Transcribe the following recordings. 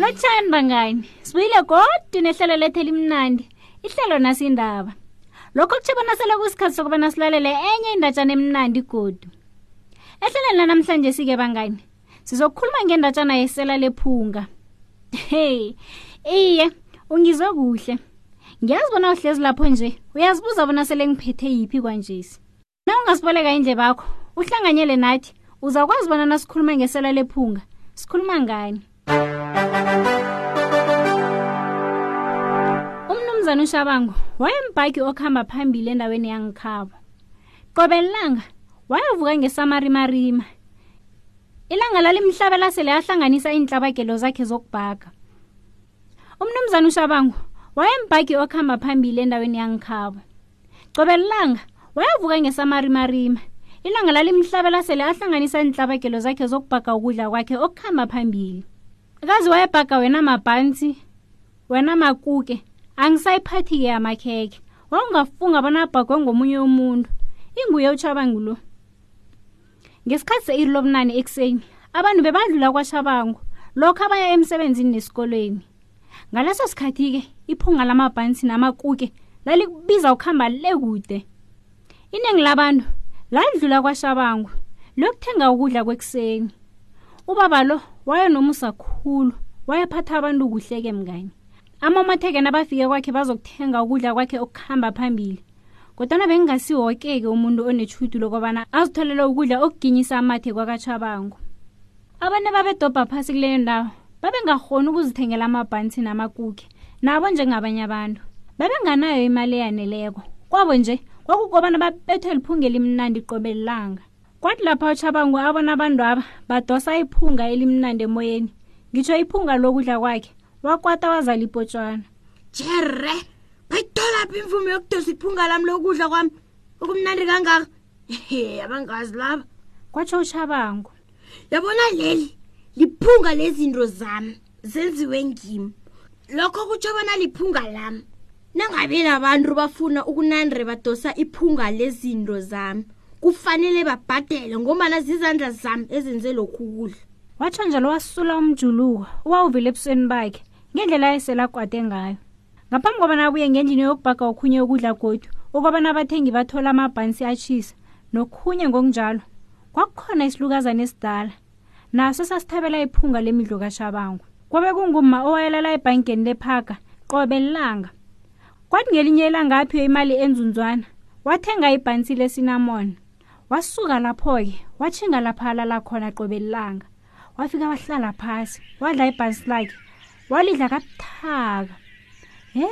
lotshani bangani sibuyile godu nehlelo lethu elimnandi ihlelo nasindaba lokho kuthe bona sele kusikhathi sokubana silalele enye indatshana emnandi godu ehlelweni lanamhlanje sike bangani sizokhuluma ngendatshana yesela lephunga hey iye ungizwe kuhle ngiyazi bona uhlezi lapho nje uyazibuza bona sele ngiphethe yiphi kwanjesi na ungasiboleka indle bakho uhlanganyele nathi uzakwazi bona nasikhuluma ngesela lephunga sikhuluma ngani umnumzana ushabango wayembhagi okuhamba phambili endaweni yangikhabo qobe lilanga wayovuka ngesamarimarima ilanga lalimhlabela sele ahlanganisa iinhlabagelo zakhe zokubhaga umnumzana ushabango wayembhagi okuhamba phambili endaweni yangikhabo qobe lilanga wayavuka ngesamarimarima ilanga lalimhlabela sele ahlanganisa iinhlabagelo zakhe zokubhaga ukudla kwakhe okuhamba phambili kazi wayebhaga wena mabhansi wena makuke angisayiphathi-ke yamakhekhe wawungafunga bona abhagwe ngomunye umuntu inguye utshabangu lo ngesikhathi se-iri lobunane ekuseni abantu bebadlula kwashabangu lokho abaya emsebenzini nesikolweni ngaleso sikhathi-ke iphunga lamabhansi namakuke lalikubiza ukuhamba le kude iningi labantu lalidlula kwashabangu lokuthenga ukudla kwekuseni ubaba lo wayenomusa khulu wayephatha abantu kuhleke mngani amamathekeni abafike kwakhe bazokuthenga ukudla kwakhe okuhamba phambili kodwana bengingasiwokeke umuntu onetshudu lokobana azitholele ukudla okuginyisa amathe kwakatshabangu abantu ababedobha phasi kuleyo ndawo babengakhoni ukuzithengela amabhansi namakukhe nabo njengabanye abantu bebenganayo imali eyaneleko kwabo nje kwakukobana babethe liphunga elimnandi qobe lilanga kwathi lapha utshabangu abona abantu aba badosa iphunga elimnandi emoyeni ngitsho iphunga lokudla kwakhe wakwata wazala ipotshwana jere bayitholaphi imvumo yokudosa iphunga lami lokudla kwami okumnandi kangaka abangazi laba kwatsho utshabangu yabona leli liphunga lezinto zami zenziwe ngimi lokho kutsho bona liphunga lami nangabe labantu bafuna ukunandre badosa iphunga lezinto zami kufanele babhadele ngombana zizandla zami ezenze lokhu kudla watsho njalo wasula umjuluko owawuvele ebusweni bakhe ngendlela ayeselakwade ngayo ngaphambi kobana abuye ngendlini yokubhaga okhunye ukudla godu ukobana abathengi bathola amabhansi atshisa nokhunye ngokunjalo kwakukhona isilukazana esidala naso sasithabela iphunga lemidlo kashabangu kwabe kungumma owayelala ebhankeni lephaka qobe lilanga kwathi ngelinye ilanga aphiwe imali enzunzwana wathenga ibhansi lesinamon wasuka lapho-ke watshinga lapha alala khona qobe lilanga wafika wahlala phasi wadla ibhansi lakhe walidla kabuthaka he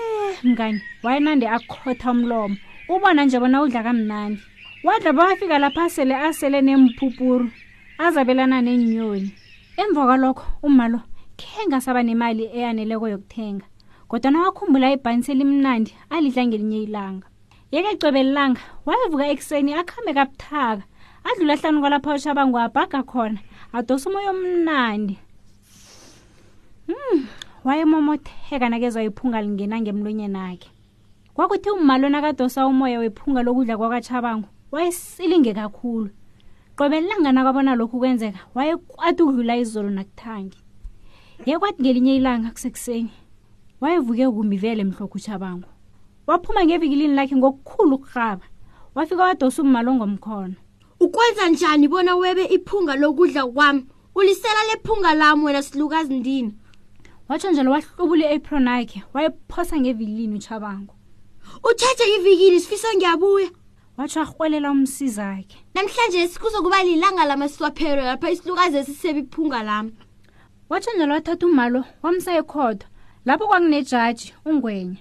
mngani wayenande akhotha umlomo ubona nje bona udla kamnandi wadla bawafika lapha asele asele nempupuru azabelana nenyoni emva kwalokho umalo khe ngasaba nemali eyaneleko yokuthenga kodwa nawakhumbula ibhanisi elimnandi alidla ngelinye ilanga yeke cwebelilanga wayevuka ekuseni akhambe kabuthaka adlula hlanu kwalapha ushabangwa abhaga khona adosa umoya omnandi hmm wayemomotheka nakezwa iphunga lingena ngemlonyeni akhe kwakuthi umalo nakadosa umoya wephunga lokudla kwakatshabango wayesilinge kakhulu qobe lilanga nakwabona lokhu kwenzeka wayekwati ukudlula izolo nakuthangi yekwathi ngelinye ilanga kusekuseni wayevuke kumbi vele mhlokho utshabango waphuma ngevikilini lakhe ngokukhulu ukurhaba wafika wadosa umalo ngomkhono ukwenza njani bona webe iphunga lokudla kwami ulisela lephunga lami wena silukazi ndini watsho njalo wahlubula i-apron yakhe wayephosa ngevilini utshabango utshetshe ivikini sifiso ngiyabuya watsho arhwelela umsizi akhe namhlanje sikuzokuba lilanga lamasiswaphelo lapha isilukazi esiseba iphunga lami watsho njalo wathatha umalo wamsa ekhodo lapho kwakunejaji ungwenya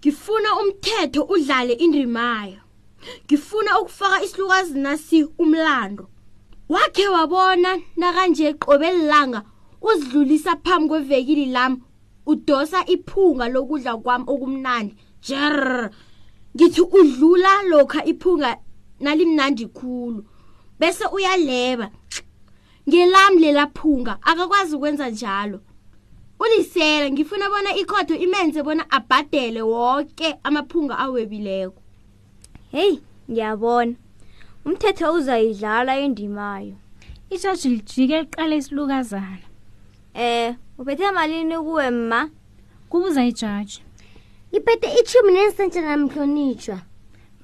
ngifuna umthetho udlale indimayo ngifuna ukufaka isilukazi nasi umlando wakhe wabona nakanje qobe lilanga uzidlulisa phambi kwevekili lami udosa iphunga lokudla kwami okumnandi jer ngithi udlula lokha iphunga nalimnandi khulu bese uyaleba ngelami lelaphunga akakwazi ukwenza njalo ulisela ngifuna bona ikhotho imenze bona abhadele woke amaphunga awebileko heyi ngiyabona umthetho uzayidlala indimayo ijaji lijike liqala isilukazana eh uphethe malini kuwe mma kubuza ijaji ngiphethe ichumi nensentshana mhlonitshwa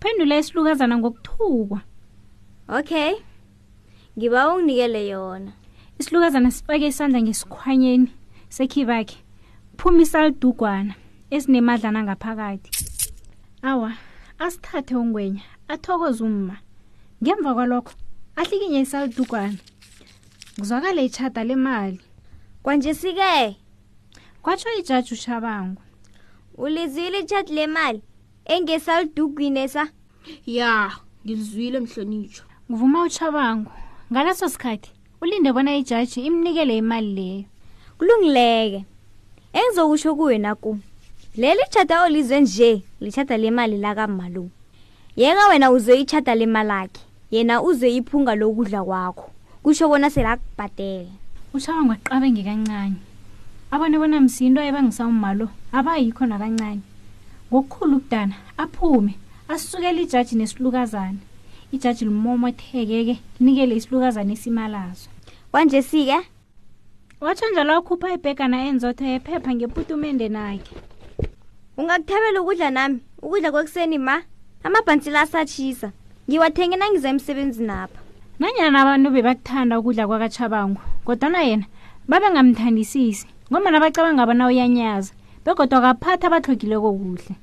phendula isilukazana ngokuthukwa okay ngiba unginikele yona isilukazana sifake isandla ngesikhwanyeni sekhibakhe phuma isalidugwana esinemadlana ngaphakathi awa asithathe ungwenya athokoze umma ngemva kwalokho ahlikinye isalidugwana kuzwakale itshada lemali kwanjesi-ke kwatsho ijaji ushabango ulizwile itshadi lemali engesalidugwinesa ya ngilizwile mhlonitshwa ngivuma utshabango ngaleso sikhathi ulinde bona ijaji imnikele imali leyo kulungileke engizokusho kuwe naku leli tshata olizwe nje litshata lemali lakamalo yeka wena uzwe itshata lemalakhe yena uzwe iphunga lokudla kwakho kusho bona selakubhadele ushaba ngwaqabe ngekancane abone bona msindo ebangisawumalo abayikho nakancane ngokukhulu ukudana aphume asukele ijaji nesilukazane ijaji limomothekeke linikele isilukazane isimalazo kwanje sike watsho njalo akhupha ibhegana enzotho yephepha ngeputumende nakhe ungakuthabela ukudla nami ukudla kwekuseni ma amabhantsi la asatshisa ngiwathenge nangiza emsebenzini apha nanyana abantu bebakuthanda ukudla kwakatshabango kodwana yena babengamthandisisi ngombana bacabanga bona uyanyaza begodwa kaphathi abahlogileko kuhle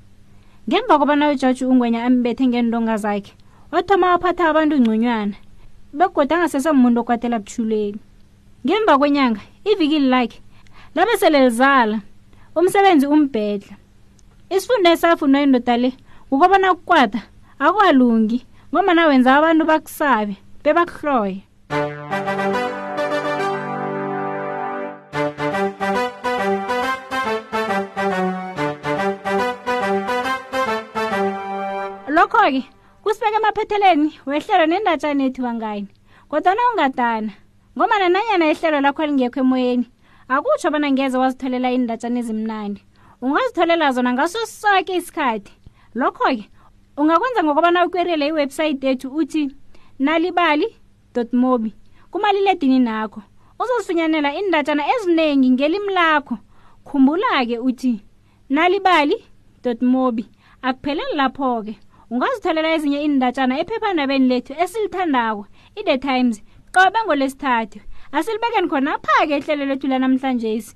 ngemva kobana ujaji ungwenya ambethe ngeendonga zakhe wathoma waphatha abantu ngconywana begoda angasesemuntu okwatela buthuleni ngemva kwenyanga ivikili lakhe labe sele lizala umsebenzi umbhedla isifundo esafunwa indoda le kukobana ukukwata akwalungi ngombana wenza abantu bakusabe bebakuhloye lokho-ke kusibeka emaphetheleni wehlelo nendatshana ethu bangani kodwana ungadana ngomana nanyana ihlelo lakho lingekho emoyeni akutsho bona ngeze wazitholela iindatshana ezimnandi ungazitholela zona ngaso soke isikhathi lokho-ke ungakwenza ngokobana ukwerele iwebhsayithi yethu uthi nalibali mobi kumaliledini nakho uzozifunyanela iindatshana eziningi ngelimi lakho khumbula-ke uthi nalibali mobi akupheleli lapho-ke ungazitholela ezinye iindatshana ephephandabeni lethu esilithandako i-the times qobe ngolesithathu asilibekeni khonapha-ke ehlelo lethu lanamhlanjesi